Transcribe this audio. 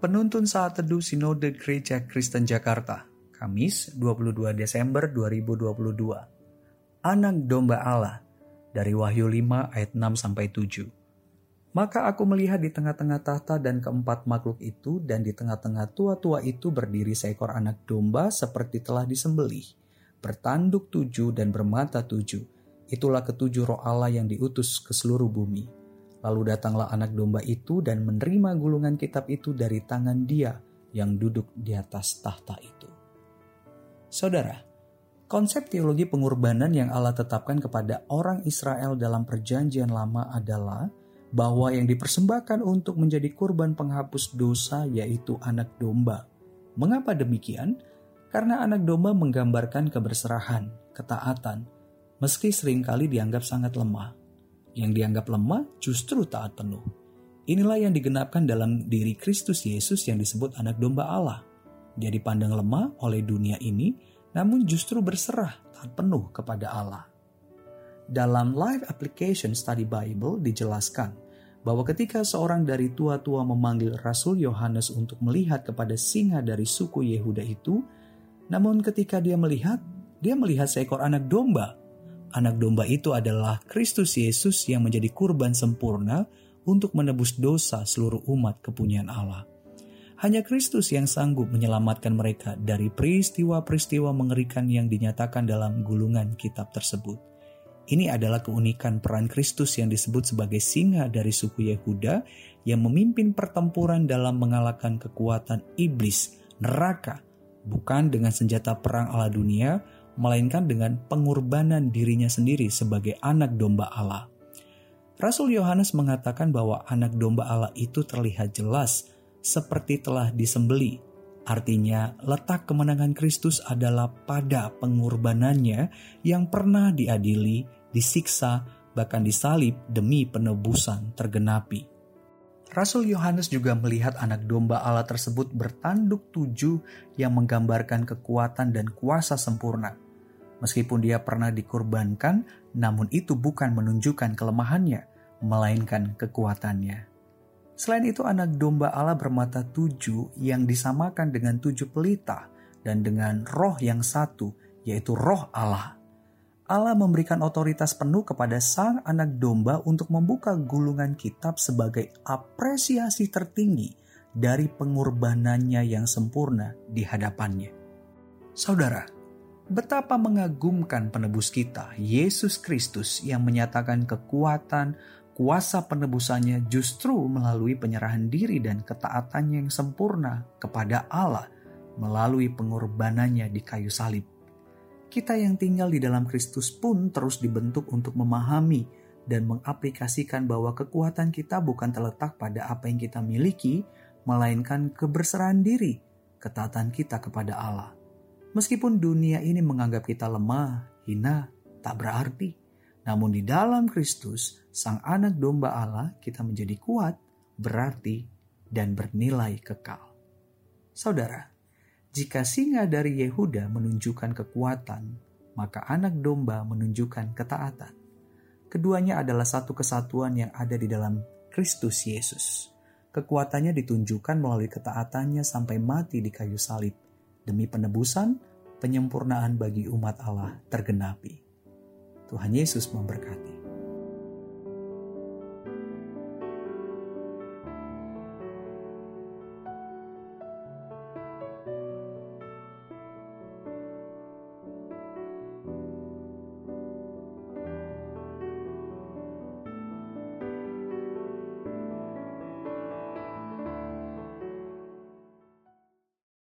Penuntun Saat Teduh Sinode Gereja Kristen Jakarta, Kamis 22 Desember 2022. Anak Domba Allah dari Wahyu 5 ayat 6 sampai 7. Maka aku melihat di tengah-tengah tahta dan keempat makhluk itu dan di tengah-tengah tua-tua itu berdiri seekor anak domba seperti telah disembelih, bertanduk tujuh dan bermata tujuh. Itulah ketujuh roh Allah yang diutus ke seluruh bumi Lalu datanglah anak domba itu dan menerima gulungan kitab itu dari tangan dia yang duduk di atas tahta itu. Saudara, konsep teologi pengorbanan yang Allah tetapkan kepada orang Israel dalam perjanjian lama adalah bahwa yang dipersembahkan untuk menjadi kurban penghapus dosa yaitu anak domba. Mengapa demikian? Karena anak domba menggambarkan keberserahan, ketaatan, meski sering kali dianggap sangat lemah. Yang dianggap lemah justru taat penuh. Inilah yang digenapkan dalam diri Kristus Yesus yang disebut anak domba Allah. Dia dipandang lemah oleh dunia ini, namun justru berserah taat penuh kepada Allah. Dalam Live Application Study Bible dijelaskan bahwa ketika seorang dari tua-tua memanggil Rasul Yohanes untuk melihat kepada singa dari suku Yehuda itu, namun ketika dia melihat, dia melihat seekor anak domba Anak domba itu adalah Kristus Yesus yang menjadi kurban sempurna untuk menebus dosa seluruh umat kepunyaan Allah. Hanya Kristus yang sanggup menyelamatkan mereka dari peristiwa-peristiwa mengerikan yang dinyatakan dalam gulungan kitab tersebut. Ini adalah keunikan peran Kristus yang disebut sebagai singa dari suku Yehuda yang memimpin pertempuran dalam mengalahkan kekuatan iblis, neraka, bukan dengan senjata perang ala dunia, melainkan dengan pengorbanan dirinya sendiri sebagai anak domba Allah. Rasul Yohanes mengatakan bahwa anak domba Allah itu terlihat jelas seperti telah disembeli. Artinya, letak kemenangan Kristus adalah pada pengorbanannya yang pernah diadili, disiksa, bahkan disalib demi penebusan tergenapi. Rasul Yohanes juga melihat anak domba Allah tersebut bertanduk tujuh yang menggambarkan kekuatan dan kuasa sempurna. Meskipun dia pernah dikorbankan, namun itu bukan menunjukkan kelemahannya, melainkan kekuatannya. Selain itu anak domba Allah bermata tujuh yang disamakan dengan tujuh pelita dan dengan roh yang satu, yaitu roh Allah. Allah memberikan otoritas penuh kepada sang anak domba untuk membuka gulungan kitab sebagai apresiasi tertinggi dari pengorbanannya yang sempurna di hadapannya. Saudara, Betapa mengagumkan penebus kita, Yesus Kristus yang menyatakan kekuatan, kuasa penebusannya justru melalui penyerahan diri dan ketaatannya yang sempurna kepada Allah melalui pengorbanannya di kayu salib. Kita yang tinggal di dalam Kristus pun terus dibentuk untuk memahami dan mengaplikasikan bahwa kekuatan kita bukan terletak pada apa yang kita miliki, melainkan keberserahan diri, ketaatan kita kepada Allah. Meskipun dunia ini menganggap kita lemah, hina, tak berarti. Namun di dalam Kristus, Sang Anak Domba Allah, kita menjadi kuat, berarti, dan bernilai kekal. Saudara, jika singa dari Yehuda menunjukkan kekuatan, maka anak domba menunjukkan ketaatan. Keduanya adalah satu kesatuan yang ada di dalam Kristus Yesus. Kekuatannya ditunjukkan melalui ketaatannya sampai mati di kayu salib demi penebusan, penyempurnaan bagi umat Allah tergenapi. Tuhan Yesus memberkati.